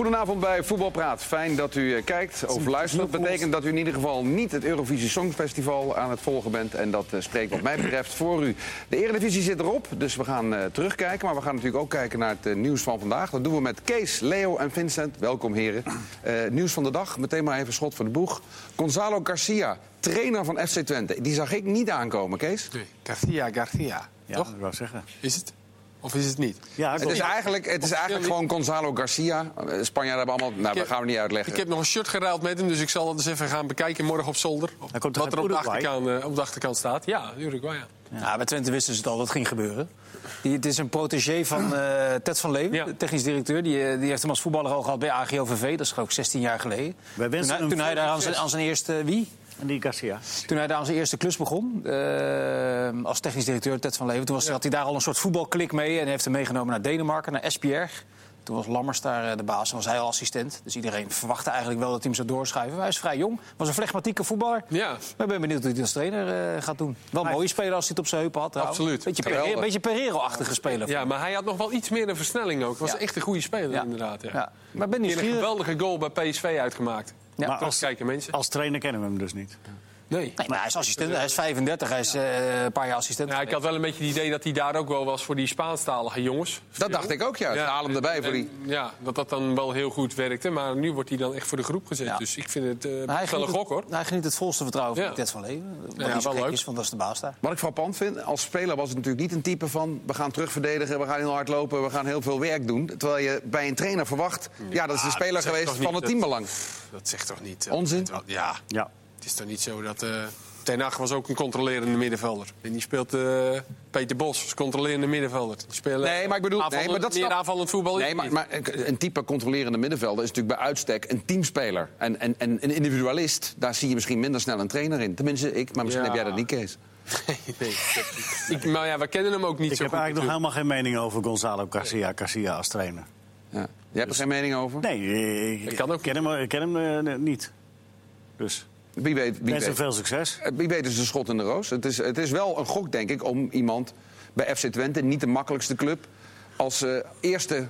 Goedenavond bij Voetbalpraat. Fijn dat u eh, kijkt of luistert. Dat betekent dat u in ieder geval niet het Eurovisie Songfestival aan het volgen bent. En dat eh, spreekt wat mij betreft voor u. De Eredivisie zit erop, dus we gaan uh, terugkijken. Maar we gaan natuurlijk ook kijken naar het nieuws van vandaag. Dat doen we met Kees, Leo en Vincent. Welkom heren. nieuws van de dag, meteen maar even schot voor de boeg. Gonzalo Garcia, trainer van FC Twente. Die zag ik niet aankomen, Kees. Nee, Garcia, Garcia. Ja, toch? dat wil ik zeggen. Is het? Of is het niet? Ja, Het is eigenlijk, het is eigenlijk gewoon Gonzalo Garcia. Eh, Spanjaarden hebben allemaal... Nou, dat gaan we niet uitleggen. Ik heb nog een shirt geruild met hem, dus ik zal dat eens even gaan bekijken morgen op zolder. Hij komt toch Wat er op de, achterkant, eh, op de achterkant staat. Ja, Uruguay, ja. Ja, bij Twente wisten ze het al dat het ging gebeuren. Die, het is een protégé van eh, Ted van Leeuwen, Ja. de technisch directeur. Die, die heeft hem als voetballer al gehad bij AGOVV. Dat is geloof ik 16 jaar geleden. Wij Toen wensen hij, toen hij daar aan zijn, aan zijn eerste... Wie? En die Garcia. Toen hij daar aan zijn eerste klus begon, eh, als technisch directeur Ted van Leeuwen... toen was, had hij daar al een soort voetbalklik mee... en heeft hem meegenomen naar Denemarken, naar Esbjerg. Toen was Lammers daar eh, de baas en was hij al assistent. Dus iedereen verwachtte eigenlijk wel dat hij hem zou doorschuiven. Maar hij is vrij jong, was een flegmatieke voetballer. Ja. Maar ik ben benieuwd hoe hij het als trainer eh, gaat doen. Wel een mooie speler als hij het op zijn heupen had. Absoluut. Beetje. Pereiro- beetje Pereiro-achtige speler. ja, maar hij had nog wel iets meer een versnelling ook. Was Ja. echt een goede speler, Ja. inderdaad. Ja. Ja. Maar ben Die heeft een geweldige goal bij PSV uitgemaakt. Ja. Maar Als als, kijken mensen. als trainer kennen we hem dus niet. Nee. Nee, maar hij is assistent. Hij is 35. Hij is eh, een paar jaar assistent. Ja, ik had wel een beetje het idee dat hij daar ook wel was voor die Spaanstalige jongens. Dat dacht ik ook, ja. Ja, Haal hem erbij voor die... Ja, dat dat dan wel heel goed werkte. Maar nu wordt hij dan echt voor de groep gezet. Ja. Dus ik vind het eh Maar hij best wel een geniet gok, hoor. het- Hij geniet het volste vertrouwen van Ja. Ted van Leeuwen. Wat Ja, wel leuk. is, want dat is de baas daar. Wat ik frappant vind, als speler was het natuurlijk niet een type van... we gaan terugverdedigen, we gaan heel hard lopen, we gaan heel veel werk doen. Terwijl je bij een trainer verwacht... ja, dat is de speler geweest van het teambelang. Dat zegt toch niet... Onzin? Ja, Ja. Het is toch niet zo dat... eh Ten Hag was ook een controlerende middenvelder. En die speelt eh, Peter Bos als controlerende middenvelder. Die spelen Nee, maar ik bedoel- nee, aanvallend- maar dat meer snap- aanvallend voetbal. Nee, maar, maar een type controlerende middenvelder is natuurlijk bij uitstek een teamspeler. En, en, en een individualist, daar zie je misschien minder snel een trainer in. Tenminste, ik, maar misschien Ja. heb jij dat niet, Kees. nee, ik, maar ja, we kennen hem ook niet Ik zo heb goed. eigenlijk nog helemaal geen mening over Gonzalo Garcia, Garcia als trainer. Ja. Jij hebt er geen mening over? Nee, ik, Ik kan ook ken hem, ik ken hem eh, niet. Dus Wie weet, wie weet. veel succes. Eh, Wie weet is een schot in de roos. Het is, het is wel een gok, denk ik, om iemand bij FC Twente, niet de makkelijkste club, als eh, eerste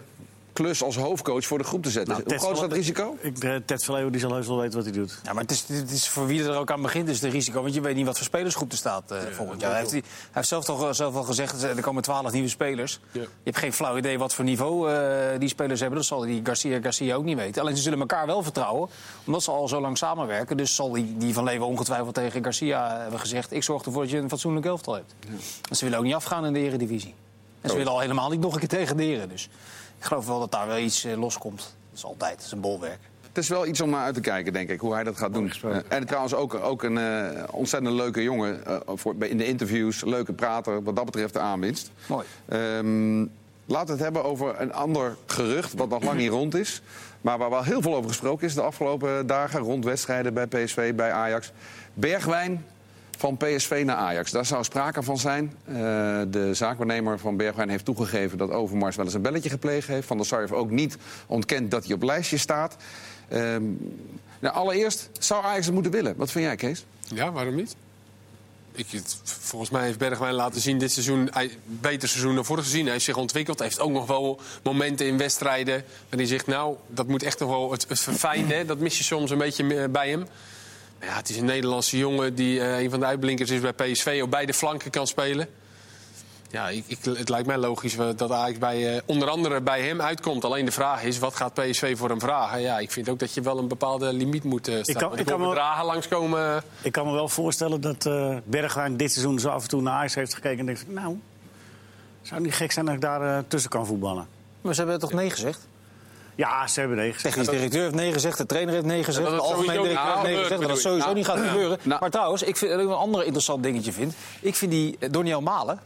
klus als hoofdcoach voor de groep te zetten. Nou, Hoe Ted groot is dat risico? Ik, eh, Ted van Leeuwen die zal heus wel weten wat hij doet. Ja, maar het is, het is voor wie er ook aan begint, is het risico. Want je weet niet wat voor spelersgroep er staat eh, volgend jaar. Hij heeft, hij heeft zelf toch al- zelf al gezegd, er komen twaalf nieuwe spelers. Ja. Je hebt geen flauw idee wat voor niveau eh, die spelers hebben. Dat zal die Garcia Garcia ook niet weten. Alleen ze zullen elkaar wel vertrouwen, omdat ze al zo lang samenwerken. Dus zal die, die van Leeuwen ongetwijfeld tegen Garcia hebben gezegd... ik zorg ervoor dat je een fatsoenlijk elftal hebt. Ze willen ook niet afgaan in de eredivisie. En ze Oh. willen al helemaal niet nog een keer tegen deren. Dus ik geloof wel dat daar wel iets eh, loskomt. Dat is altijd, dat is een bolwerk. Het is wel iets om naar uit te kijken, denk ik, hoe hij dat gaat doen. Eh, en trouwens ook, ook een eh, ontzettend leuke jongen. eh, voor, bij- in de interviews, leuke prater, wat dat betreft de aanwinst. Mooi. Ehm, laten we het hebben over een ander gerucht, wat nog lang niet rond is. Maar waar wel heel veel over gesproken is de afgelopen dagen... rond wedstrijden bij PSV, bij Ajax. Bergwijn van PSV naar Ajax. Daar zou sprake van zijn. Eh, de zaakwaarnemer van Bergwijn heeft toegegeven... dat Overmars wel eens een belletje gepleegd heeft. Van der Sar ook niet ontkend dat hij op lijstje staat. Ehm, nou, allereerst, zou Ajax het moeten willen? Wat vind jij, Kees? Ja, waarom niet? Ik, volgens mij heeft Bergwijn laten zien dit seizoen... Hij, beter seizoen dan vorig seizoen. Hij heeft zich ontwikkeld. Hij heeft ook nog wel momenten in wedstrijden... waarin hij zegt, nou, dat moet echt nog wel het, het verfijnen. Dat mis je soms een beetje eh, bij hem. Ja, het is een Nederlandse jongen die eh, een van de uitblinkers is bij PSV. Op beide flanken kan spelen. Ja, ik, ik, het lijkt mij logisch dat Ajax bij, eh, onder andere bij hem uitkomt. Alleen de vraag is, wat gaat PSV voor hem vragen? Ja, ik vind ook dat je wel een bepaalde limiet moet uh, staan. kan- Want ik er kan me- langskomen... Ik kan me wel voorstellen dat eh Bergwijn dit seizoen zo af en toe naar Ajax heeft gekeken... en denkt, nou, zou het niet gek zijn dat ik daar eh, tussen kan voetballen. Maar ze hebben toch nee gezegd? Ja, ze hebben nee gezegd. Technisch directeur heeft nee gezegd, de trainer heeft nee gezegd, de het algemeen directeur heeft nee gezegd. Dat gebeuren, sowieso niet gaat gebeuren. Maar trouwens, ik vind, wat ik een ander interessant dingetje vind. Ik vind die eh, Doniel Malen,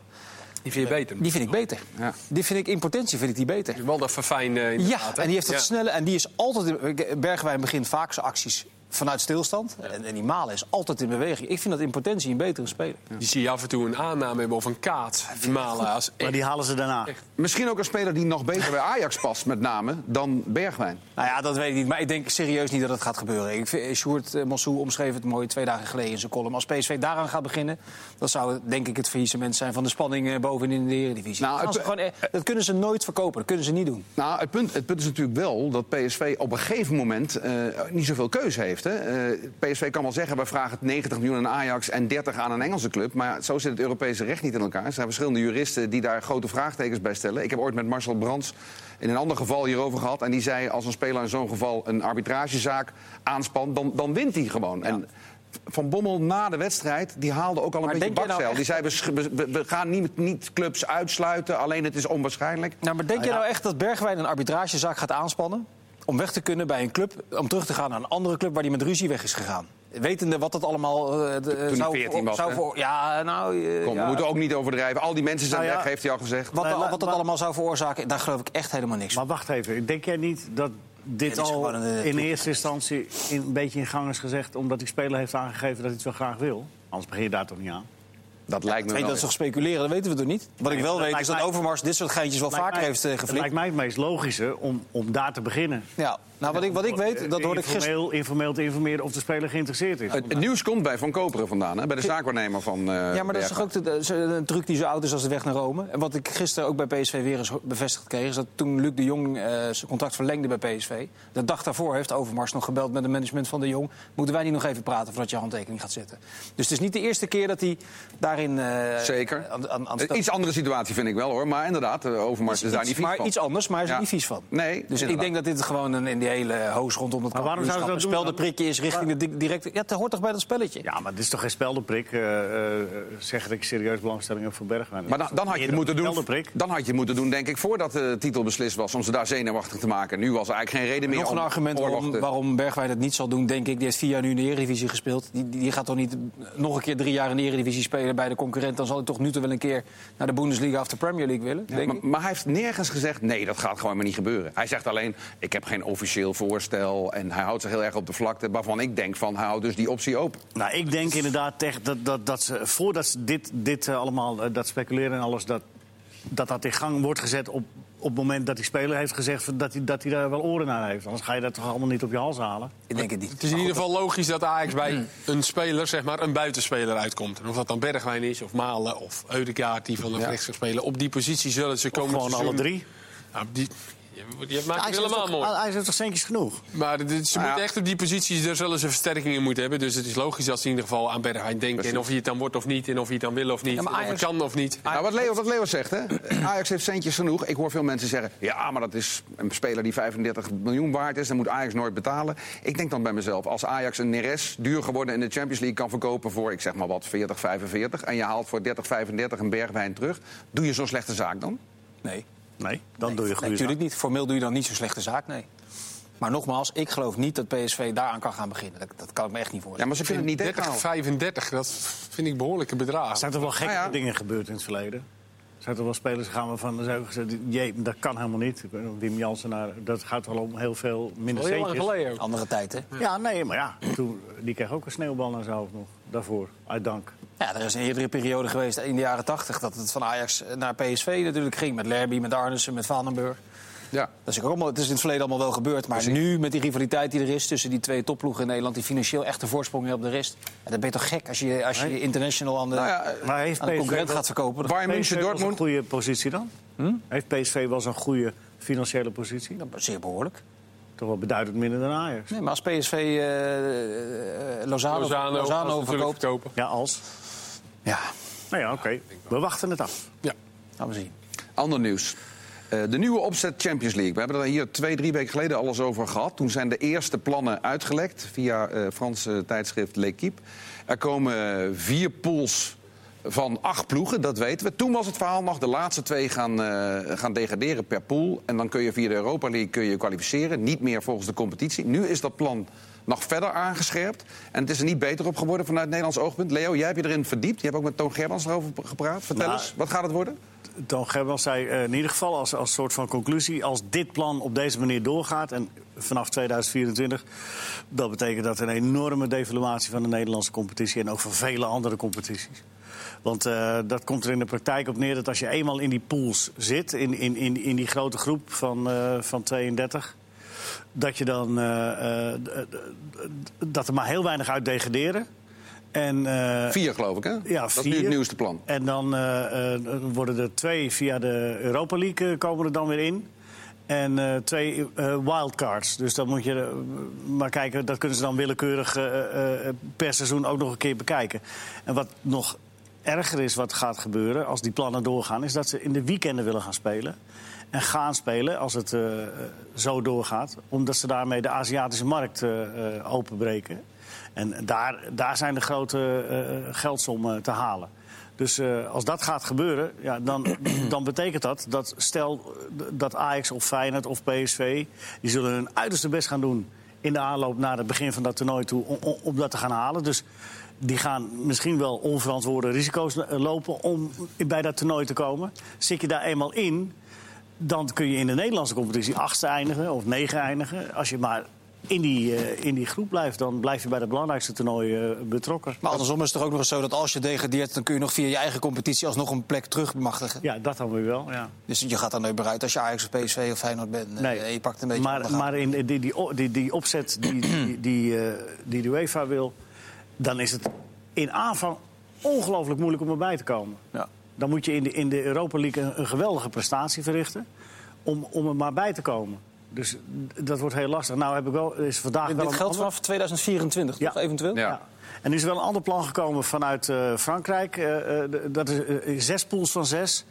Die vind je beter. die vind ik beter. Ja. Die vind ik in potentie vind ik die beter. Wel dat verfijnde Ja, en die heeft dat Ja. snelle. En die is altijd. Bergwijn begint vaak zijn acties vanuit stilstand. En, en die Malen is altijd in beweging. Ik vind dat in potentie een betere speler. Die zie je af en toe een aanname hebben of een kaat. Die malen als Maar die halen ze daarna. Misschien ook een speler die nog beter bij Ajax past, met name, dan Bergwijn. Nou ja, dat weet ik niet. Maar ik denk serieus niet dat het gaat gebeuren. Ik vind, Sjoerd eh, Mossou omschreef het mooi twee dagen geleden in zijn column. Als PSV daaraan gaat beginnen, dan zou het denk ik het faillissement zijn van de spanning eh, bovenin in de Eredivisie. Nou, het- gewoon, eh, dat kunnen ze nooit verkopen. Dat kunnen ze niet doen. Nou, het punt, het punt is natuurlijk wel dat PSV op een gegeven moment eh, niet zoveel keuze heeft. Hè? Eh, PSV kan wel zeggen, we vragen 90 miljoen aan Ajax en 30 aan een Engelse club. Maar zo zit het Europese recht niet in elkaar. Er zijn verschillende juristen die daar grote vraagtekens bij stellen. Ik heb ooit met Marcel Brands in een ander geval hierover gehad. En die zei, als een speler in zo'n geval een arbitragezaak aanspant, dan, dan wint hij gewoon. En Van Bommel na de wedstrijd, die haalde ook al een Maar beetje nou bakzeil. die zei, we, sch- we, we gaan niet, niet clubs uitsluiten, alleen het is onwaarschijnlijk. Nou, maar denk je nou echt dat Bergwijn een arbitragezaak gaat aanspannen? Om weg te kunnen bij een club, om terug te gaan naar een andere club waar hij met ruzie weg is gegaan. Wetende wat dat allemaal eh, de- hij zou, 14 was, zou voor. Ja, nou. eh, Kom, ja. we moeten ook niet overdrijven. Al die mensen zijn Nou ja. weg, heeft hij al gezegd. Wat, Nee, wat dat maar- allemaal zou veroorzaken, daar geloof ik echt helemaal niks van. Maar wacht even, denk jij niet dat dit al een, eh, in eerste instantie in, een beetje in gang is gezegd... omdat die speler heeft aangegeven dat hij het zo graag wil? Anders begin je daar toch niet aan? Dat lijkt me Weet, wel. dat is toch speculeren, dat weten we toch niet? Wat ik wel dat weet is dat mij- Overmars dit soort geintjes wel vaker mij- heeft eh, Het geflikt. lijkt mij het meest logische om, om daar te beginnen. Ja, nou wat ik, wat ik weet, dat hoorde ik gisteren. Informeel, te informeren of de speler geïnteresseerd is. Het, het nieuws komt bij Van Koperen vandaan, hè? bij de zaakwaarnemer van eh Ja, maar dat is toch ook de, de- een truc die zo oud is als de weg naar Rome. En wat ik gisteren ook bij PSV weer eens bevestigd kreeg... is dat toen Luc de Jong eh, zijn contract verlengde bij PSV... de dag daarvoor heeft Overmars nog gebeld met het management van de Jong... moeten wij niet nog even praten voordat je handtekening gaat zetten. Dus het is niet de eerste keer dat hij daarin... eh, Zeker. Aan, aan, aan Een Iets andere situatie vind ik wel hoor. Maar inderdaad, Overmars is, daar iets, niet vies maar van. iets anders, maar hij is er Ja. niet vies van. Nee, Dus ik denk dat dit gewoon een, in die hele hoos rondom het Maar waarom zou een dat dan? speldenprikje is richting de di- directe... Ja, het hoort toch bij dat spelletje? Ja, maar dit is toch geen speldenprik? eh, eh, zeg dat ik serieus belangstelling heb voor Bergwijn. Maar dan, dan, had je het moeten een doen, speldenprik. dan had je het moeten doen, denk ik, voordat de titel beslist was. Om ze daar zenuwachtig te maken. Nu was er eigenlijk geen reden meer Nog een om argument waarom, waarom Bergwijn het niet zal doen, denk ik. Die heeft vier jaar nu in de Eredivisie gespeeld. Die, die die gaat toch niet nog een keer drie jaar in de Eredivisie spelen bij de concurrent. Dan zal hij toch nu toch wel een keer naar de Bundesliga of de Premier League willen, Ja, denk maar, ik. maar hij heeft nergens gezegd, nee, dat gaat gewoon maar niet gebeuren. Hij zegt alleen, ik heb geen officieel voorstel. En hij houdt zich heel erg op de vlakte. Waarvan ik denk van, hij houdt dus die optie open. Nou, ik denk inderdaad echt dat, dat, dat ze, voordat ze dit, dit eh, allemaal, eh, dat speculeren en alles, dat, dat dat in gang wordt gezet op, op het moment dat die speler heeft gezegd van dat hij, dat hij daar wel oren naar heeft. Anders ga je dat toch allemaal niet op je hals halen. Ik denk het niet. Het is in ieder geval logisch dat Ajax bij Hmm. een speler, zeg maar, een buitenspeler uitkomt. En of dat dan Bergwijn is, of Malen, of Eudegaard die van de Ja. rechts gaat spelen. Op die positie zullen ze Of komen. gewoon alle drie. Nou, die, je, je maakt het heeft helemaal toch- mooi. Hij heeft toch centjes genoeg? Maar dit- ze Nou ja. moeten echt op die posities, daar zullen ze versterkingen moeten hebben. Dus het is logisch dat ze in ieder geval aan Bergwijn denken. Precies. En of hij het dan wordt of niet, en of hij het dan wil of niet. Ja, maar en of het kan of niet. Nou, wat Leo, wat Leo zegt, hè? Ajax heeft centjes genoeg. Ik hoor veel mensen zeggen, ja, maar dat is een speler die 35 miljoen waard is. Dan moet Ajax nooit betalen. Ik denk dan bij mezelf, als Ajax een Neres duur geworden in de Champions League kan verkopen voor, ik zeg maar wat, 40, 45. En je haalt voor 30, 35 een bergwijn terug. Doe je zo'n slechte zaak dan? Nee. Nee, dan doe je Nee, goede natuurlijk niet. Formeel doe je dan niet zo'n slechte zaak, nee. Maar nogmaals, ik geloof niet dat PSV daaraan kan gaan beginnen. Dat, dat kan ik me echt niet Ja, voorstellen. maar ze kunnen het niet 30, tegenhouden. 35, dat vind ik behoorlijke bedragen. Er zijn toch wel gekke Nou ja. dingen gebeurd in het verleden? Er zijn toch wel spelers waarvan er zijn gezegd... jee, dat kan helemaal niet. Wim Jansen, naar, dat gaat wel om heel veel minder Al heel lang centjes. Andere tijd, hè? Ja, nee, maar ja, toen, die kreeg ook een sneeuwbal naar zijn hoofd nog. Daarvoor, uit dank. Ja, er is een eerdere periode geweest in de jaren 80 dat het van Ajax naar PSV natuurlijk ging. Met Lerby, met Arnissen, met Vandenburg. Ja. Dat is, ook allemaal, het is in het verleden allemaal wel gebeurd. Maar nu, met die rivaliteit die er is tussen die twee topploegen in Nederland... die financieel echt de voorsprong hebben op de rest... Ja, dan ben je toch gek als je, als je Nee. international aan de, Nou ja, eh, Maar heeft aan de PSV concurrent gaat verkopen... Bayern München, een Dortmund. goede positie dan? Heeft PSV wel zo'n goede financiële positie? dan zeer behoorlijk. Toch wel beduidend minder dan Ajax. Nee, maar als PSV eh, eh, Lozano, Lozano, Lozano, verkoopt... verkopen. Ja, als. Ja, Nou ja, oké. We wachten het af. Ja. gaan we zien. Ander nieuws. Eh, de nieuwe opzet Champions League. We hebben er hier twee, drie weken geleden alles over gehad. Toen zijn de eerste plannen uitgelekt via eh Franse tijdschrift L'Equipe. Er komen vier pools van acht ploegen, dat weten we. Toen was het verhaal nog, de laatste twee gaan, eh, gaan degraderen per pool. En dan kun je via de Europa League kun je kwalificeren. Niet meer volgens de competitie. Nu is dat plan nog verder aangescherpt. En het is er niet beter op geworden vanuit het Nederlands oogpunt. Leo, jij hebt je erin verdiept. Je hebt ook met Toon Gerbrands erover gepraat. Vertel Nou, eens, wat gaat het worden? Toon Gerbrands zei eh, in ieder geval als, als soort van conclusie... als dit plan op deze manier doorgaat en vanaf 2024... dat betekent dat een enorme devaluatie van de Nederlandse competitie... en ook van vele andere competities. Want eh, dat komt er in de praktijk op neer dat als je eenmaal in die pools zit... in, in, in, in die grote groep van, eh, van 32... dat, je dan, eh, eh, dat er maar heel weinig uit degraderen... En, eh, Vier, geloof ik, hè? ja, dat is nu het nieuwste plan. En dan worden er twee via de Europa League komen er dan weer in. En twee wildcards. Dus dan moet je maar kijken, dat kunnen ze dan willekeurig per seizoen ook nog een keer bekijken. En wat nog erger is wat gaat gebeuren als die plannen doorgaan, is dat ze in de weekenden willen gaan spelen. En gaan spelen als het eh, zo doorgaat. Omdat ze daarmee de Aziatische markt eh, eh, openbreken. En daar, daar zijn de grote eh, geldsommen te halen. Dus als dat gaat gebeuren, ja, dan, dan betekent dat dat stel dat Ajax of Feyenoord of PSV... die zullen hun uiterste best gaan doen in de aanloop naar het begin van dat toernooi toe... om, om- dat te gaan halen. Dus die gaan misschien wel onverantwoorde risico's lopen om bij dat toernooi te komen. Zit je daar eenmaal in, dan kun je in de Nederlandse competitie achtste eindigen of negen eindigen. Als je maar in die, eh, in die groep blijft, dan blijf je bij het belangrijkste toernooi eh, betrokken. Maar andersom is het toch ook nog eens zo dat als je degradeert... dan kun je nog via je eigen competitie alsnog een plek terug bemachtigen. Ja, dat dan weer wel. Ja. Dus je gaat dan nooit meer uit als je Ajax of PSV of Feyenoord bent. Nee. Eh, je pakt een beetje maar, maar in die, die, die, die opzet die, die, die, die de UEFA wil, dan is het in aanvang ongelooflijk moeilijk om erbij te komen. Ja. Dan moet je in de, in de Europa League een, een geweldige prestatie verrichten om, om er maar bij te komen. Dus dat wordt heel lastig. Nou heb ik wel, er is vandaag Dit wel dit geldt ander- vanaf 2024, Ja. toch eventueel? Ja. Ja. En er is wel een ander plan gekomen vanuit eh, Frankrijk. eh, eh, dat is zes pools van zes.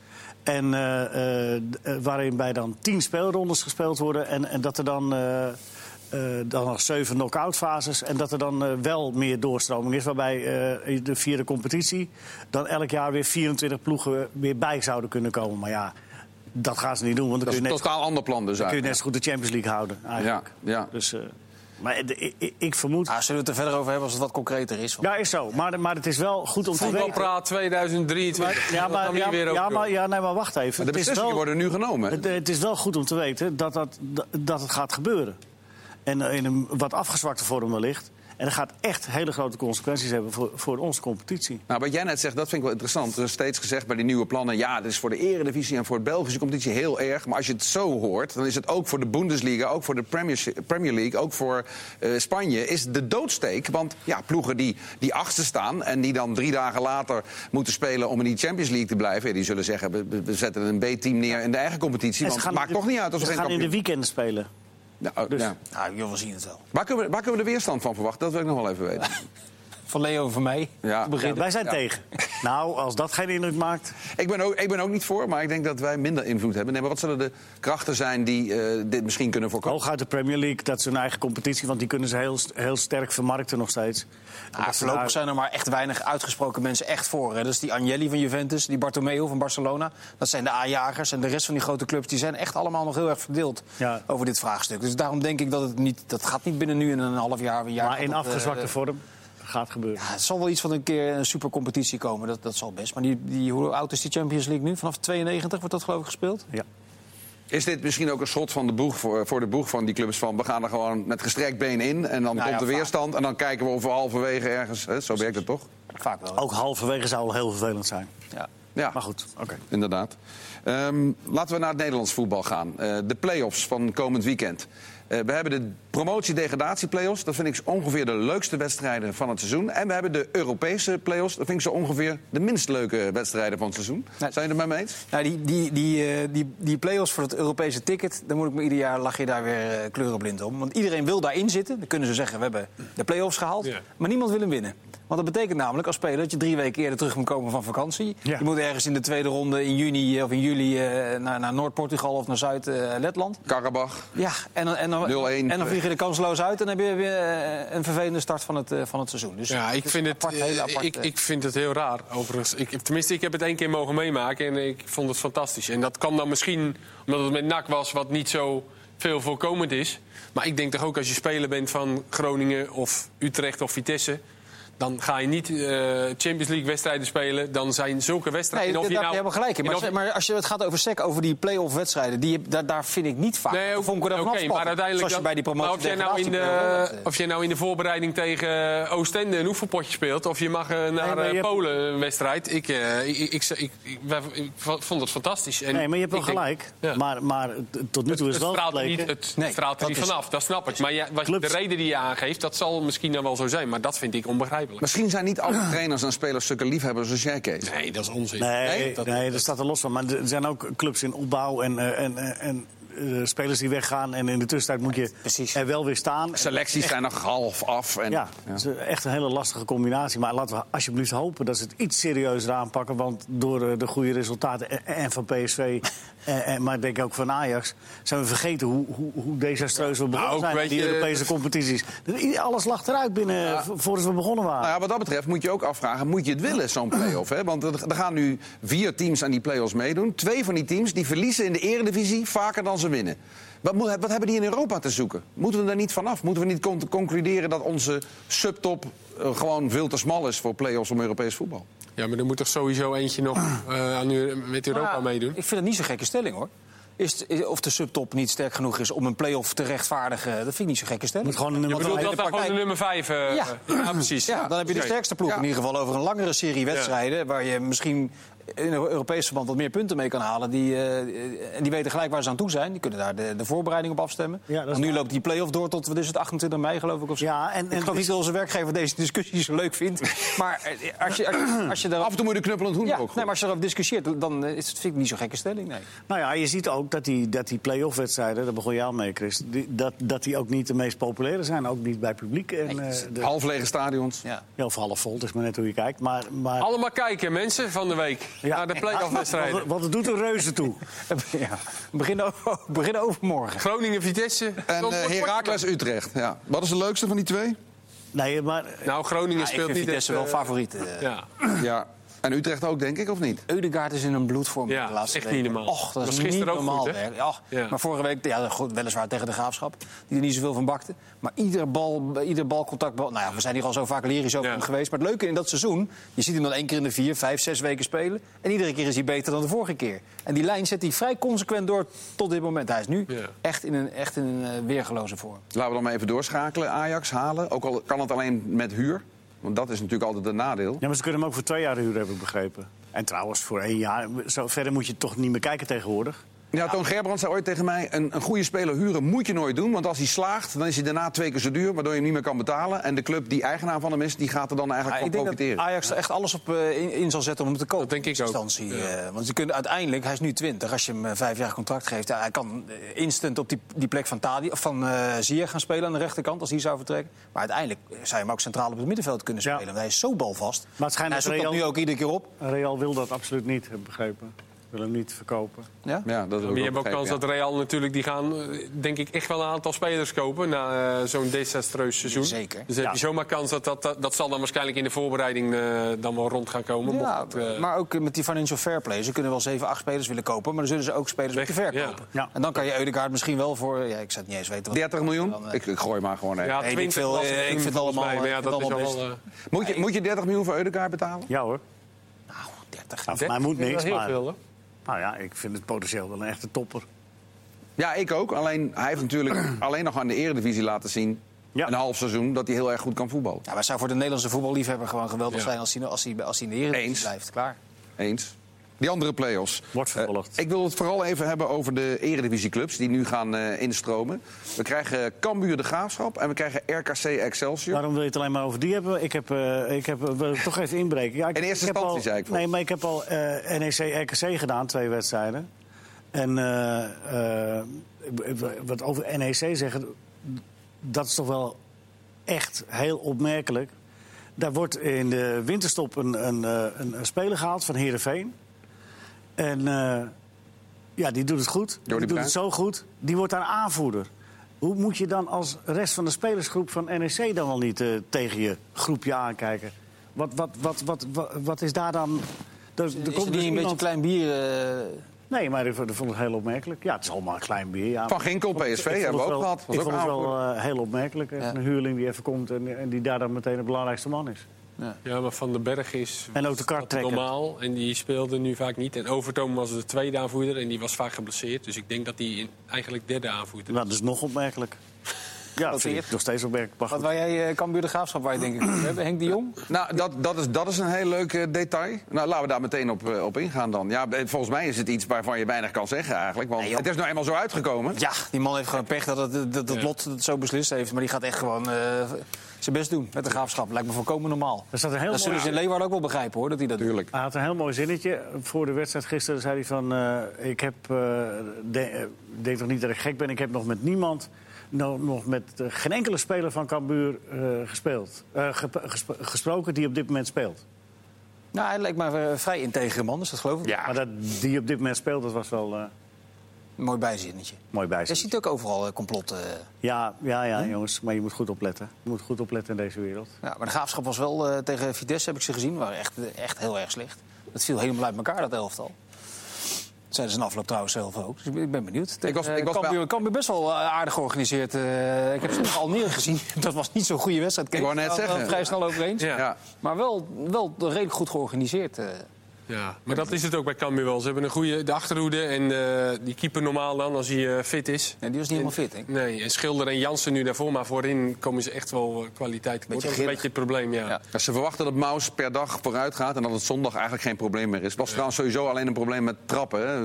En eh, eh, eh, waarin bij dan tien speelrondes gespeeld worden. En, en dat er dan, dan nog zeven knock-out fases. En dat er dan eh, wel meer doorstroming is. Waarbij eh, de vierde competitie dan elk jaar weer 24 ploegen weer bij zouden kunnen komen. Maar ja, dat gaan ze niet doen. Want dan Dat is kun een je net, totaal ander plan dus kun je net zo goed de Champions League houden. Eigenlijk. Ja, ja. Dus, eh, maar de- ik- ik, ik vermoed. Ah, zullen we het er verder over hebben als het wat concreter is? Want Ja, is zo. Maar, maar het is wel goed om te weten. Voetbalpraat 2023. Ja, maar, ja, weer maar, ja, nee, maar wacht even. Maar de Het is beslissingen wel- worden nu genomen. het, het is wel goed om te weten dat, dat, dat het gaat gebeuren. En eh, in een wat afgezwakte vorm wellicht. En dat gaat echt hele grote consequenties hebben voor, voor onze competitie. Nou, wat jij net zegt, dat vind ik wel interessant. Er is steeds gezegd bij die nieuwe plannen... ja, dit is voor de eredivisie en voor de Belgische competitie heel erg. Maar als je het zo hoort, dan is het ook voor de Bundesliga... ook voor de Premier, League, ook voor eh, Spanje... is de doodsteek. Want ja, ploegen die, die achtste staan... en die dan drie dagen later moeten spelen om in die Champions League te blijven... ja, die zullen zeggen, we, zetten een B-team neer in de eigen competitie. En Want ze het maakt toch niet uit als ze we geen gaan in de weekenden spelen. Nou, dus- nou, wel zien het wel. waar, kunnen we, waar kunnen we de weerstand van verwachten? Dat wil ik nog wel even weten. Van Leo en van mij. Ja. te Ja, beginnen. wij zijn Ja. tegen. Nou, als dat geen indruk maakt. Ik ben, ook, ik ben ook niet voor, maar ik denk dat wij minder invloed hebben. Nee, maar wat zullen de krachten zijn die eh, dit misschien kunnen voorkomen? Hooguit de Premier League, dat is hun eigen competitie. Want die kunnen ze heel, heel sterk vermarkten nog steeds. En Ah, voorlopig daar- zijn er maar echt weinig uitgesproken mensen echt voor. Hè. Dat is die Agnelli van Juventus, die Bartomeu van Barcelona. Dat zijn de A-jagers. En de rest van die grote clubs die zijn echt allemaal nog heel erg verdeeld Ja. over dit vraagstuk. Dus daarom denk ik dat het niet... Dat gaat niet binnen nu in een half jaar, een jaar. Maar in eh, afgezwakte vorm gaat gebeuren. Ja, het zal wel iets van een keer een supercompetitie komen, dat, dat zal best. Maar die, die, hoe oud is die Champions League nu? Vanaf 92 wordt dat geloof ik gespeeld? Ja. Is dit misschien ook een schot van de boeg voor, voor de boeg van die clubs? Van we gaan er gewoon met gestrekt been in en dan Nou komt ja, de vaak. weerstand. En dan kijken we of we halverwege ergens. Hè, zo werkt het toch? Vaak wel. Ook halverwege zou al heel vervelend zijn. Ja. Ja, Maar goed, oké. inderdaad. Ehm, laten we naar het Nederlands voetbal gaan. Eh, de play-offs van komend weekend. Eh, we hebben de promotie-degradatie-play-offs. Dat vind ik ongeveer de leukste wedstrijden van het seizoen. En we hebben de Europese play-offs. Dat vind ik zo ongeveer de minst leuke wedstrijden van het seizoen. Zijn je er mee eens? Nou, die, die, die, eh, die, die play-offs voor het Europese ticket, dan moet ik me ieder jaar lach je daar weer eh, kleurenblind om. Want iedereen wil daarin zitten. Dan kunnen ze zeggen, we hebben de play-offs gehaald. Ja. Maar niemand wil hem winnen. Want dat betekent namelijk als speler dat je drie weken eerder terug moet komen van vakantie. Ja. Je moet ergens in de tweede ronde in juni of in juli eh, naar, naar Noord-Portugal of naar Zuid-Letland. Karabach. Ja, en dan, en, dan, 0-1. en dan vlieg je er kansloos uit en dan heb je weer eh, een vervelende start van het, eh, van het seizoen. Dus Ja, ik vind, een het, apart, hele eh, apart, ik, eh, ik vind het heel raar, overigens. Ik, tenminste, ik heb het één keer mogen meemaken en ik vond het fantastisch. En dat kan dan misschien, omdat het met NAC was, wat niet zo veel voorkomend is. Maar ik denk toch ook als je speler bent van Groningen of Utrecht of Vitesse... dan ga je niet eh, Champions League wedstrijden spelen. Dan zijn zulke Nee, wedstrijden... daar of je heb nou- je helemaal gelijk in. en of- Maar, maar als je het gaat over SEC, over die play-off wedstrijden... Die, daar, daar vind ik niet vaak. Nee, Daar ook- vond ik oké, vanaf maar uiteindelijk... Zoals je bij die maar promotie of, jij nou in de, of jij nou in de voorbereiding tegen Oostende een oefenpotje speelt... of je mag eh, naar maar je eh, hebt- Polen een wedstrijd. Ik, eh, ik, ik, ik, ik, ik- wij- ik vond het fantastisch. En Nee, maar je hebt wel denk- gelijk. Ja. Maar, maar tot nu toe is Het het wel straalt niet, het Nee, straalt er dat niet vanaf, dat snap ik. Maar ja, wat, de reden die je aangeeft, dat zal misschien dan wel zo zijn. Maar dat vind ik onbegrijpelijk. Misschien zijn niet alle trainers en spelers stukken liefhebbers zoals jij, Kees. Nee, dat is onzin. Nee, Nee, dat- nee, dat staat er los van. Maar er zijn ook clubs in opbouw en, eh, en, en, eh, spelers die weggaan. En in de tussentijd moet je Precies. er wel weer staan. Selecties zijn nog half af. En, Ja, het is echt een hele lastige combinatie. Maar laten we alsjeblieft hopen dat ze het iets serieuzer aanpakken. Want door eh, de goede resultaten en- en van PSV, en, en, maar ik denk ook van Ajax... zijn we vergeten hoe, hoe, hoe desastreus we begonnen ook, zijn die je, Europese competities. Alles lag eruit binnen voordat we begonnen waren. Nou ja, wat dat betreft moet je ook afvragen, moet je het willen, zo'n play-off? Hè? Want er, er gaan nu vier teams aan die play-offs meedoen. Twee van die teams die verliezen in de eredivisie vaker dan ze winnen. Wat, moet, wat hebben die in Europa te zoeken? Moeten we daar niet vanaf? Moeten we niet con- concluderen dat onze subtop eh, gewoon veel te smal is voor play-offs om Europees voetbal? Ja, maar er moet toch sowieso eentje nog eh, aan met Europa Ja, meedoen? Ik vind het niet zo'n gekke stelling, hoor. Is of de subtop niet sterk genoeg is om een play-off te rechtvaardigen... dat vind ik niet zo'n gekke stelling. moet gewoon een Je bedoelt dat dan gewoon de nummer 5? Ja. ja, precies. Ja, dan heb je de sterkste ploeg Ja. in ieder geval over een langere serie wedstrijden... waar je misschien in een Europees verband wat meer punten mee kan halen. Die, eh, en die weten gelijk waar ze aan toe zijn. Die kunnen daar de, de voorbereiding op afstemmen. Ja, dat nu waar. loopt die play-off door tot wat is het, 28 mei, geloof ik. Of zo. Ja, en- ik en- geloof niet dat onze werkgever deze discussie zo leuk vindt. maar eh, als je, als, je- als je daarop... Af en toe moet je de knuppelend hoen Ja, ook nee, maar als je erover discussieert, dan eh, is het, vind ik niet zo'n gekke stelling. Nee. Nou ja, je ziet ook dat die, dat die play-off wedstrijden, daar begon je al mee, Chris... Die, dat, dat die ook niet de meest populaire zijn. Ook niet bij publiek. En, Nee, eh, de, Half lege stadions. Ja. ja, of half vol, het is maar net hoe je kijkt. Maar, maar, Allemaal kijken, mensen, van de week. Ja. Naar de play-off wedstrijden. Want, want het doet er reuze toe. ja. Beginnen overmorgen. Groningen, Vitesse. En Tot- eh Heracles Utrecht. Ja. Wat is de leukste van die twee? Nee, maar Nou, Groningen Ja, ik speelt vind niet Vitesse echt, wel eh, favoriet. eh. Ja. Ja. En Utrecht ook, denk ik, of niet? Eudegaard is in een bloedvorm Ja, de laatste echt niet normaal. Och, dat Was is gisteren niet ook normaal. goed, hè? werk. Ja. Ja. Maar vorige week, ja, goed, weliswaar tegen de Graafschap, die er niet zoveel van bakte. Maar ieder, bal, ieder balcontact... Bal, nou ja, we zijn hier al zo vaak lyrisch over Ja. hem geweest. Maar het leuke in dat seizoen, je ziet hem dan één keer in de vier, vijf, zes weken spelen. En iedere keer is hij beter dan de vorige keer. En die lijn zet hij vrij consequent door tot dit moment. Hij is nu Ja. echt in een, echt in een eh, weergeloze vorm. Laten we dan maar even doorschakelen. Ajax halen. Ook al kan het alleen met huur. Want dat is natuurlijk altijd een nadeel. Ja, maar ze kunnen hem ook voor twee jaar huren, heb ik begrepen. En trouwens, voor één jaar. Verder moet je toch niet meer kijken tegenwoordig. Ja, Toon Gerbrand zei ooit tegen mij... Een, een goede speler huren moet je nooit doen. Want als hij slaagt, dan is hij daarna twee keer zo duur... waardoor je hem niet meer kan betalen. En de club die eigenaar van hem is, die gaat er dan eigenlijk Ja, ik van denk dat profiteren. Ajax er echt alles op eh, in, in zal zetten om hem te kopen. Dat denk ik in ook. Ja. Eh, want ze kunnen uiteindelijk, hij is nu 20, als je hem eh, vijf jaar contract geeft, hij kan instant op die, die plek van, Tadi, of van eh Ziyech gaan spelen aan de rechterkant als hij zou vertrekken. Maar uiteindelijk zou je hem ook centraal op het middenveld kunnen Ja. spelen. Want hij is zo balvast. Maar het hij dat zoekt dat Real- nu ook iedere keer op. Real wil dat absoluut niet, heb ik begrepen. Wil hem niet verkopen. Ja? Ja, dat je hebt ook kans ja. dat Real natuurlijk, die gaan eh, denk ik echt wel een aantal spelers kopen na eh, zo'n desastreus seizoen. Zeker. Dus heb Ja. je zomaar kans dat dat, dat dat zal dan waarschijnlijk in de voorbereiding eh, dan wel rond gaan komen. Ja, mocht het, maar ook met die financial fair play. Ze kunnen wel 7, 8 spelers willen kopen, maar dan zullen ze ook spelers Weg, moeten ja. verkopen. Ja. En dan kan je Eudegaard misschien wel voor, ja, ik zou het niet eens weten. wat- 30 miljoen? Dan, Ik, ik gooi maar gewoon even. ja, ik 20 veel, ik vind het allemaal, mij, ja, dat het is al allemaal wel... eh, Moet, je, moet je 30 miljoen voor Eudegaard betalen? Ja hoor. Nou, 30. Nou, voor mij moet niks, maar... veel, hè? Nou ja, ik vind het potentieel wel een echte topper. Ja, ik ook. Alleen hij heeft natuurlijk alleen nog aan de eredivisie laten zien... Ja. een half seizoen, dat hij heel erg goed kan voetballen. Ja, maar het zou voor de Nederlandse voetballiefhebber gewoon geweldig Ja. zijn als hij, als, hij, als hij in de Eredivisie Eens. blijft. Klaar. Eens. Die andere play-offs. Wordt vervolgd. Eh, ik wil het vooral even hebben over de eredivisieclubs die nu gaan eh, instromen. We krijgen Cambuur de Graafschap en we krijgen RKC Excelsior. Waarom wil je het alleen maar over die hebben? Ik heb, eh, ik heb wil toch even inbreken. Ja, ik, In eerste instantie zei ik Nee, maar ik heb al NEC RKC gedaan, twee wedstrijden. En wat over NEC zeggen, dat is toch wel echt heel opmerkelijk. Daar wordt in de winterstop een, een, een, een speler gehaald van Heerenveen. En eh, ja, die doet het goed. Die doet Bruin. het zo goed. Die wordt daar aanvoerder. Hoe moet je dan als rest van de spelersgroep van NEC dan wel niet eh, tegen je groepje aankijken? Wat, wat, wat, wat, wat, wat is daar dan... Er, er Is komt het dus niet een beetje klein bier? eh, Nee, maar ik vond ik vond het heel opmerkelijk. Ja, het is allemaal een klein bier. Ja. Van Ginkel, Ik ik PSV, hebben we het ook wel- gehad. Ik vond het wel aanvoerder. eh, heel opmerkelijk. Ja. Een huurling die even komt en, en die daar dan meteen de belangrijkste man is. Ja, maar Van den Berg is En ook de normaal en die speelde nu vaak niet. En Overtoom was de tweede aanvoerder en die was vaak geblesseerd. Dus ik denk dat hij eigenlijk derde aanvoerder Nou, dat is nog opmerkelijk. Ja, dat vind ik nog steeds opmerkelijk. Wat waar jij eh, Cambuur de Graafschap, waar je denk ik hebt, Henk de Jong? Nou, dat, dat, is, dat is een heel leuk eh, detail. Nou, laten we daar meteen op, eh, op ingaan dan. Ja, volgens mij is het iets waarvan je weinig kan zeggen eigenlijk. Want Nee, het is nou eenmaal zo uitgekomen. Ja, die man heeft gewoon pech dat het, dat het Ja. lot het zo beslist heeft. Maar die gaat echt gewoon eh, zijn best doen met de Graafschap. Lijkt me volkomen normaal. Staat een heel Dat zullen ze in Leeuwarden ook wel begrijpen hoor, dat hij dat doet. Tuurlijk. Hij had een heel mooi zinnetje. Voor de wedstrijd gisteren zei hij van... eh, ik heb, eh, de- eh, denk toch niet dat ik gek ben. Ik heb nog met niemand, no- nog met geen enkele speler van Cambuur eh, gespeeld. Eh, gesproken die op dit moment speelt. Nou, hij lijkt me een vrij integere man, dus dat geloof ik. Ja, Maar dat die op dit moment speelt, dat was wel eh, Mooi bijzinnetje. mooi bij Je ziet ook overal eh, complotten. eh. Ja, ja, ja, jongens. Maar je moet goed opletten. Je moet goed opletten in deze wereld. Ja, maar de Graafschap was wel eh, tegen Vitesse, heb ik ze gezien, waren echt, echt heel erg slecht. Dat viel helemaal uit elkaar, dat elftal. Dat zeiden ze in afloop trouwens zelf ook. Dus ik ben- benieuwd. Ik was- Eh, ik was Cambuur best wel aardig georganiseerd. Eh, ik heb ze tegen Almere gezien. Dat was niet zo'n goede wedstrijd. Ik wou net zeggen. Vrij snel over eens. Ja. Ja. Maar wel, wel redelijk goed georganiseerd. eh. Ja, maar dat is het ook bij Cambuur wel. Ze hebben een goede de achterhoede en eh, die keeper normaal dan als hij eh, fit is. Nee, die was niet helemaal fit, hè? Nee, en Schilder en Jansen nu daarvoor, maar voorin komen ze echt wel eh, kwaliteit. Dat is een beetje het probleem, ja. Ja. Ja, ze verwachten dat Maus per dag vooruit gaat en dat het zondag eigenlijk geen probleem meer is. Het was trouwens sowieso alleen een probleem met trappen, hè,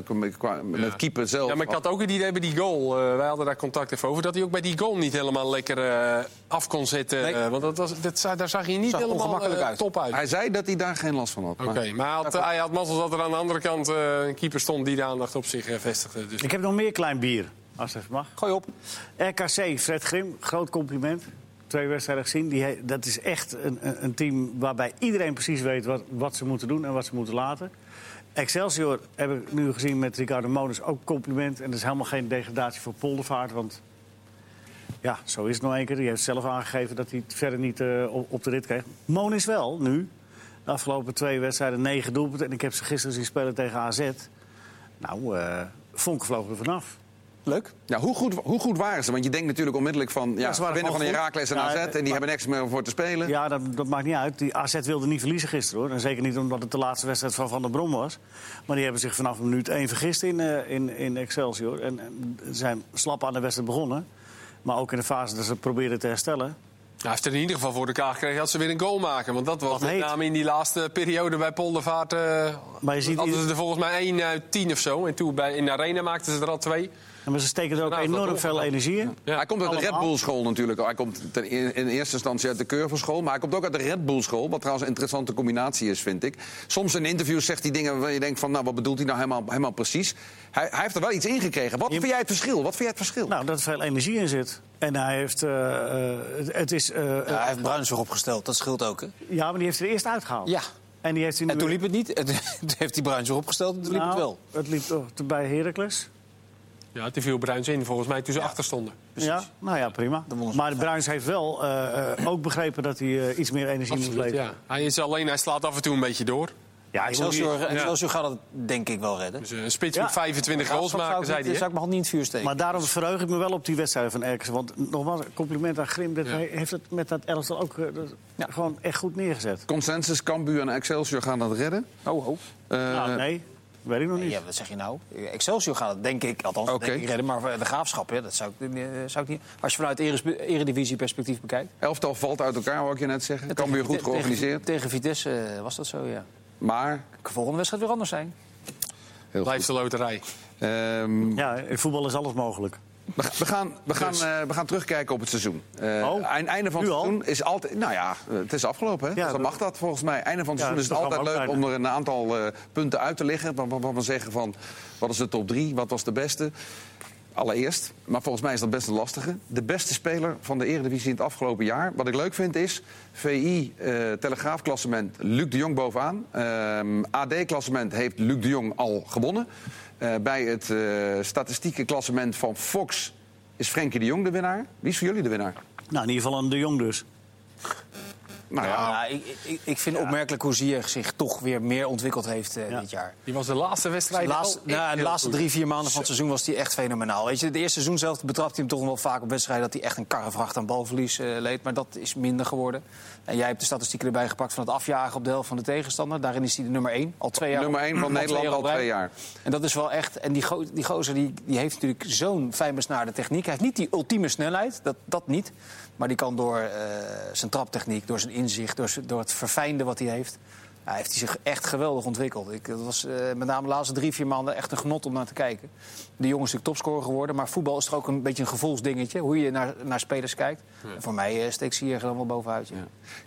met Ja. keeper zelf. Ja, maar ik had ook het idee bij die goal. eh, wij hadden daar contact even over. Dat hij ook bij die goal niet helemaal lekker eh, af kon zetten. Nee. eh, want dat was, dat, daar zag hij niet Zag helemaal top uit. Hij zei dat hij daar geen last van had. Oké, maar- maar hij hij had mazzel dat er aan de andere kant eh, een keeper stond die de aandacht op zich eh, vestigde. Dus Ik heb nog meer klein bier, als het even mag. Gooi op. RKC, Fred Grim, groot compliment. Twee wedstrijden gezien. Die dat is echt een, een, team waarbij iedereen precies weet wat, wat ze moeten doen en wat ze moeten laten. Excelsior heb ik nu gezien met Ricardo Modus ook compliment. En dat is helemaal geen degradatie voor Poldervaart. Want ja, zo is het nog één keer. Die heeft zelf aangegeven dat hij het verder niet eh, op, de rit kreeg. Monis wel, nu. De afgelopen twee wedstrijden negen doelpunten. En ik heb ze gisteren zien spelen tegen AZ. Nou, eh vonken vlogen er vanaf. Leuk. Ja, hoe, goed, hoe goed waren ze? Want je denkt natuurlijk onmiddellijk van... Ja, ze waren winnen van. Heracles en Ja, AZ en die maar- hebben niks meer voor te spelen. Ja, dat, dat maakt niet uit. Die AZ wilde niet verliezen gisteren hoor. En zeker niet omdat het de laatste wedstrijd van Van der Brom was. Maar die hebben zich vanaf minuut 1 vergist in, eh, in, in Excelsior. En, en zijn slap aan de wedstrijd begonnen. Maar ook in de fase dat ze probeerden te herstellen. Hij heeft er in ieder geval voor elkaar gekregen dat ze weer een goal maken. Want dat was met heet. name in die laatste periode bij Poldervaart. eh Maar je ziet hadden ze er volgens mij één uit tien of zo. En toen bij, in de arena maakten ze er al twee. En maar ze steken er ook Nou, enorm veel energie in. Ja, hij komt uit de. Red Bull school natuurlijk. Hij komt ten, in, eerste instantie uit de Curverschool. Maar hij komt ook uit de Red Bull school. Wat trouwens een interessante combinatie is, vind ik. Soms in interviews zegt hij dingen waarvan je denkt van... nou, wat bedoelt hij nou helemaal, helemaal precies? Hij, hij heeft er wel iets in gekregen. Wat Je- vind jij het verschil? Wat vind jij het verschil? Nou, dat er veel energie in zit. En hij heeft... eh, eh, het, is... eh, Ja, hij heeft Bruins erop gesteld, dat scheelt ook, hè? ja, maar die heeft er eerst uitgehaald. Ja. En die heeft hij nu En toen liep het niet. En toen heeft hij Bruins erop gesteld en toen liep Nou, het wel. Het liep toch bij Heracles. Ja, die viel Bruins in volgens mij toen ze achter stonden. Ja, nou ja, prima. Maar Bruins heeft wel eh, eh, ook begrepen dat hij eh, iets meer energie moet Absoluut, leveren. ja. Hij is alleen, hij slaat af en toe een beetje door. Ja, Excelsior, Excelsior gaat het denk ik wel redden. Dus eh, een spits Ja. moet 25 goals Zou ik maken, zei hij. Zou ik mijn hand niet in het vuur steken. Maar daarom verheug ik me wel op die wedstrijden van Erkens. Want nogmaals, compliment aan Grim. Dat Ja. hij heeft het met dat elftal ook dat- Ja. gewoon echt goed neergezet. Consensus, Cambuur en Excelsior gaan dat redden. Oh, oh. Nou, nee, weet ik nog niet. Ja, wat zeg je nou? Excelsior gaat het, denk ik, althans, denk ik redden. Maar de graafschap, hè, dat zou ik, eh, zou ik niet... Als je vanuit eres- eredivisie-perspectief bekijkt. Elftal valt uit elkaar, wou ik je net zeggen. Cambuur goed Tegen- georganiseerd. Tegen, tegen Vitesse eh, was dat zo, ja. Maar, Kan volgende wedstrijd weer anders zijn. heel Blijft goed. de loterij. Ehm, Ja, in voetbal is alles mogelijk. We, we gaan, we, gaan, Dus. eh, we gaan terugkijken op het seizoen. Eh Oh, eind- einde van het al? seizoen is altijd. Nou ja, het is afgelopen. Hè? Ja, dus dan mag dat volgens mij. Einde van het Ja, seizoen is het altijd leuk om er een aantal eh, punten uit te liggen. Waarvan waarvan we zeggen van wat is de top drie, wat was de beste. Allereerst, maar volgens mij is dat best een lastige. De beste speler van de Eredivisie in het afgelopen jaar. Wat ik leuk vind is VI Telegraafklassement Luc de Jong bovenaan. Ehm AD-klassement heeft Luc de Jong al gewonnen. Eh, bij het eh statistieke klassement van Fox is Frenkie de Jong de winnaar. Wie is voor jullie de winnaar? Nou, in ieder geval een de Jong dus. Nou ja, Ja, ik, ik, ik vind opmerkelijk hoe Ziyech zich toch weer meer ontwikkeld heeft eh, Ja. dit jaar. Die was de laatste De wedstrijd. nou, de laatste drie, vier maanden van het seizoen was hij echt fenomenaal. Weet je, het eerste seizoen zelf betrapte hij hem toch wel vaak op wedstrijden... dat hij echt een karrevracht aan balverlies eh, leed. Maar dat is minder geworden. En jij hebt de statistieken erbij gepakt van het afjagen op de helft van de tegenstander. Daarin is hij de nummer één. Al twee jaar. nummer 1 van Nederland al twee jaar. En dat is wel echt. En die, go die gozer die, die heeft natuurlijk zo'n fijn besnaarde techniek. Hij heeft niet die ultieme snelheid, dat, dat niet. Maar die kan door eh, zijn traptechniek, door zijn inzicht, door, door het verfijnde wat hij heeft. Ja, heeft hij zich echt geweldig ontwikkeld. Ik, dat was eh, met name de laatste drie, vier maanden echt een genot om naar te kijken. De jongen is natuurlijk topscorer geworden. Maar voetbal is toch ook een beetje een gevoelsdingetje. Hoe je naar, naar spelers kijkt. En voor mij uh, steekt ze hier gewoon wel bovenuit. Ja.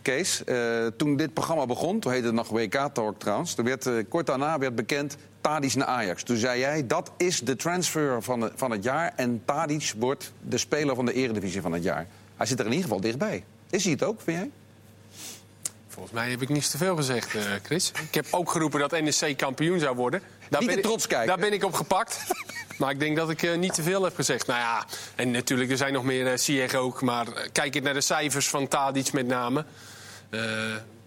Kees, eh, toen dit programma begon, toen heette het nog WK-talk trouwens... Toen werd, kort daarna werd bekend Tadic naar Ajax. Toen zei jij, dat is de transfer van, de- van het jaar... en Tadic wordt de speler van de eredivisie van het jaar. Hij zit er in ieder geval dichtbij. Is hij het ook, vind jij? Volgens mij heb ik niets te veel gezegd, eh, Chris. Ik heb ook geroepen dat NEC kampioen zou worden. Daar Niet ben trots kijken. Daar ben ik op gepakt. maar ik denk dat ik eh, niet te veel heb gezegd. Nou ja, en natuurlijk, er zijn nog meer, uh, ook. Maar kijk ik naar de cijfers van Tadic met name.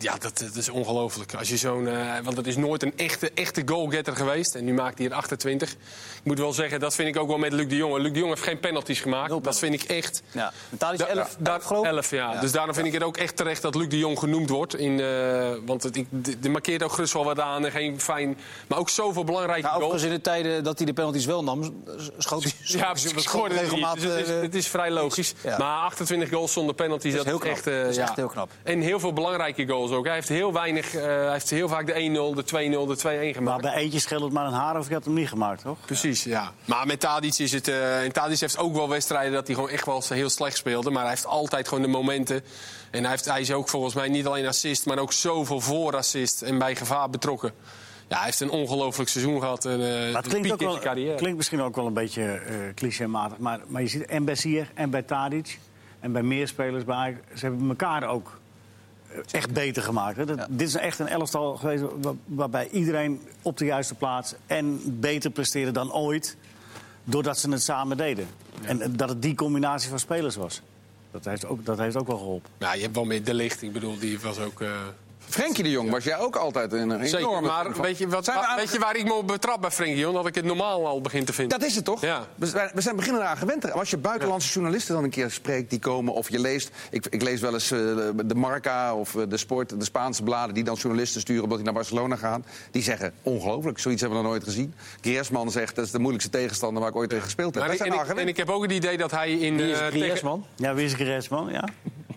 Eh, ja, dat, dat is ongelooflijk. Als je zo'n, eh, want het is nooit een echte, echte goalgetter geweest. En nu maakt hij er 28. Ik moet wel zeggen, dat vind ik ook wel met Luc de Jong. Luc de Jong heeft geen penalties gemaakt. Dat vind ik echt... Ja. Tadic Da- 11, da- geloof ik. 11, ja. Ja. Dus daarom vind ik het ook echt terecht dat Luc de Jong genoemd wordt. In, eh, want het, ik, de, de markeert ook gerust wel wat aan. En geen fijn, maar ook zoveel belangrijke Nou, goals. in de tijden dat hij de penalties wel nam, schoot hij Ja, schoot regelmatig, Dus het, is, eh, het is vrij logisch. Ja. Maar 28 goals zonder penalties, dat, heel knap. echt, eh, Dat is ja. echt heel knap. En heel veel belangrijke goals ook. Hij heeft heel weinig, eh, hij heeft heel vaak de 1-0, de 2-0, de 2-1 Maar gemaakt. bij eentje scheelt het maar een haar of je had hem niet gemaakt, toch? Precies, ja. Maar met Tadic is het... eh en Tadic heeft ook wel wedstrijden dat hij gewoon echt wel heel slecht speelde. Maar hij heeft altijd gewoon de momenten. En hij, heeft, hij is ook volgens mij niet alleen assist, maar ook zoveel voorassist en bij gevaar betrokken. Ja, hij heeft een ongelooflijk seizoen gehad. En, eh, Maar de het klinkt, ook wel, carrière. klinkt misschien ook wel een beetje eh clichématig. Maar, maar je ziet en bij Sier en bij Tadic en bij meer spelers bij ze hebben elkaar ook eh, echt beter gemaakt. Hè. Dat, Dit is echt een elftal geweest waar- waarbij iedereen op de juiste plaats en beter presteerde dan ooit. Doordat ze het samen deden. En eh, dat het die combinatie van spelers was. Dat heeft ook, dat heeft ook wel geholpen. Ja, je hebt wel meer de licht. Ik bedoel, die was ook... eh, Frenkie de Jong was jij ook altijd een enorme... Zeker, maar weet je, wat, Zijn we aan- weet je waar ik me op betrap bij Frenkie Jong? Dat ik het normaal al begin te vinden. Dat is het toch? Ja. We, zijn- we zijn beginnen eraan gewend. Als je buitenlandse journalisten dan een keer spreekt die komen... of je leest... Ik, ik lees wel eens eh, de Marca of eh, de Sport, de Spaanse bladen... die dan journalisten sturen omdat die naar Barcelona gaan. Die zeggen, ongelooflijk, zoiets hebben we nog nooit gezien. Griezmann zegt, dat is de moeilijkste tegenstander waar ik ooit tegen gespeeld heb. Maar en, ik, en gewend. ik heb ook het idee dat hij in... Wie is eh? Ja, wie is Griezmann? Ja.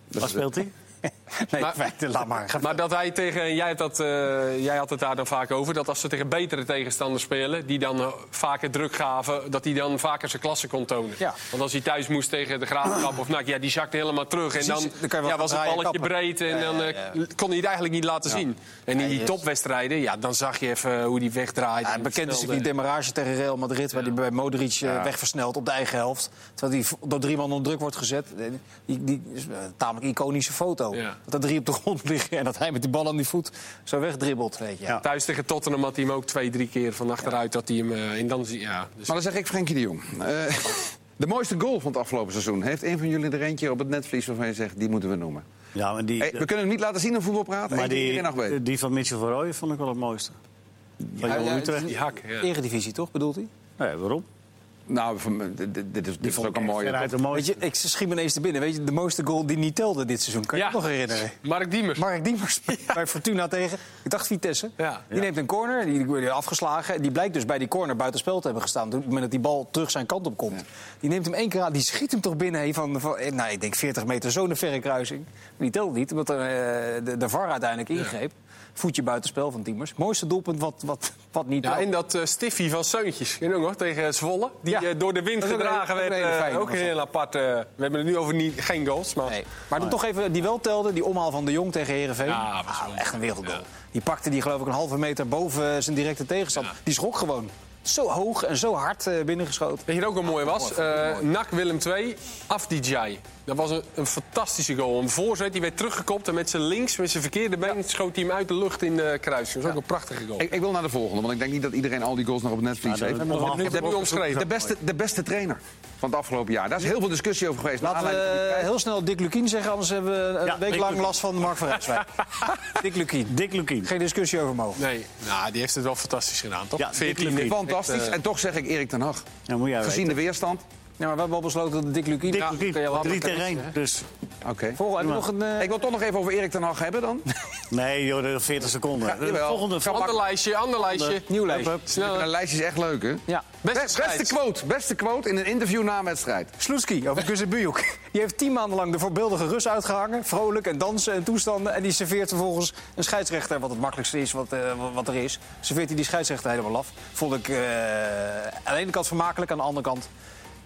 Wat speelt hij? Nee, Maar- laat maar. Maar dat hij tegen, jij, hebt dat, eh, jij had het daar dan vaak over, dat als ze tegen betere tegenstanders spelen, die dan eh, vaker druk gaven, dat hij dan vaker zijn klasse kon tonen. Ja. Want als hij thuis moest tegen de Graafschap of NAC, ja, die zakte helemaal terug. En dan, ja, was het balletje kappen. breed en Ja, dan ja, eh, ja. kon hij het eigenlijk niet laten zien. En in die topwedstrijden, ja, dan zag je even hoe die wegdraait. Ja, en bekend is die demarrage tegen Real Madrid, waar hij bij Modric eh, wegversnelt op de eigen helft. Terwijl hij door drie man onder druk wordt gezet. Die, die is een tamelijk iconische foto. Ja. Dat er drie op de grond liggen en dat hij met die bal aan die voet zo wegdribbelt. Weet je. Ja. Thuis tegen Tottenham had hij hem ook twee, drie keer van achteruit. Dat hij hem, eh, en dan, zie- ja, dus Maar dan zeg ik Frenkie de Jong. Eh, de mooiste goal van het afgelopen seizoen. Heeft een van jullie er eentje op het netvlies waarvan je zegt, die moeten we noemen? Ja, maar die, Hey, we kunnen hem niet laten zien in voetbal praten. maar die die, van Mitchell van Rooij vond ik wel het mooiste. Van ja, Utrecht. die hak. Ja. Eredivisie, toch, bedoelt hij? Nee, waarom? Nou, dit, is, dit is ook een mooie. Weet je, ik schiet me ineens te binnen. Weet je, de mooiste goal die niet telde dit seizoen. Kan je Ja. je nog herinneren? Mark Diemers. Mark Diemers bij Fortuna tegen, ik dacht Vitesse. Ja. Die neemt een corner, die wordt afgeslagen. Die blijkt dus bij die corner buitenspel te hebben gestaan. Op het moment dat die bal terug zijn kant op komt. Die neemt hem één keer aan, die schiet hem toch binnen. Van, van, eh, nou, ik denk 40 meter, zo'n verre kruising. Die telt niet, omdat er, eh, de, de VAR uiteindelijk ingreep. Voetje buitenspel van Diemers. Mooiste doelpunt wat, wat, wat niet Ja, en dat eh Stiffy van Seuntjes, ken je ook nog, tegen Zwolle. Die Ja. eh, door de wind Dat is ook gedragen een- ook werd. een hele eh, ook een heel apart. eh, we hebben het nu over niet, geen goals, maar... Nee. Maar dan toch even, die wel telde, die omhaal van de Jong tegen Herenveen. Ja, wel- echt een wereldgoal. Ja. Die pakte die geloof ik een halve meter boven zijn directe tegenstander. Die schrok gewoon. zo hoog en zo hard eh, binnengeschoten. Weet je wat ook wel mooi was? Eh NAC Willem 2, Afdijay. Dat was een, een fantastische goal. Een voorzet, die werd teruggekopt en met zijn links, met zijn verkeerde been, schoot hij hem uit de lucht in de kruising. Dat was ook een prachtige goal. Ik, ik wil naar de volgende, want ik denk niet dat iedereen al die goals nog op het netvlies Ja, heeft. dat- heb nu omschreven. De beste, de beste trainer van het afgelopen jaar. Daar is heel veel discussie over geweest. Laten we eh, heel snel Dick Lukien zeggen, anders hebben we een Ja, week Dick lang Lukien. last van Mark van Rijswijk. Dick Lukien. Dick Lukien. Geen discussie over mogen. Nee, nou, die heeft het wel fantastisch gedaan, toch? Ja, 14 Dick Lukien. Fantastisch. Echt, eh, En toch zeg ik Erik ten Hag. Ja, moet jij Gezien de weerstand. Ja, maar we hebben al besloten dat Dick Lukien... Dick Ja, Lukien, wel drie hè? Dus Oké. Een... eh, Ik wil toch nog even over Erik ten Hag hebben dan. nee, joh, dat is 40 seconden. Ja, jawel. volgende Kan Ander lijstje, ander lijstje. Nieuw lijstje. Snel. Een lijstje is echt leuk, hè? Ja. Beste, quote, beste quote in een interview na een wedstrijd. Sloetski over Kuzebujuk. Die heeft tien maanden lang de voorbeeldige Rus uitgehangen. Vrolijk en dansen en toestanden. En die serveert vervolgens een scheidsrechter, wat het makkelijkste is wat, eh, wat er is. Serveert hij die scheidsrechter helemaal af. Vond ik eh, aan de ene kant vermakelijk, aan de andere kant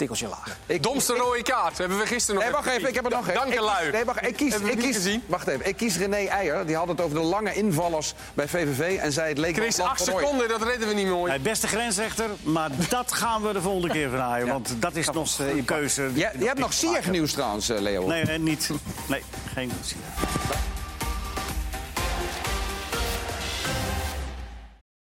tikkeltje laag. Ik, Domste rode kaart. Hebben we gisteren nog Nee, wacht even, ik heb er nog Dank even. Ik- lui. Nee, wacht, ik kies, ik kies, gezien? wacht even, ik kies René Eijer. Die had het over de lange invallers bij VVV. En zei het leek wel Chris, het van ooit. seconden, dat redden we niet mooi. Nee, beste grensrechter, maar dat gaan we de volgende keer verhaaien. Want dat is nog een keuze. Je, je hebt nog Sieg nieuws trouwens, eh, Leo. Nee, nee, niet. Nee, geen.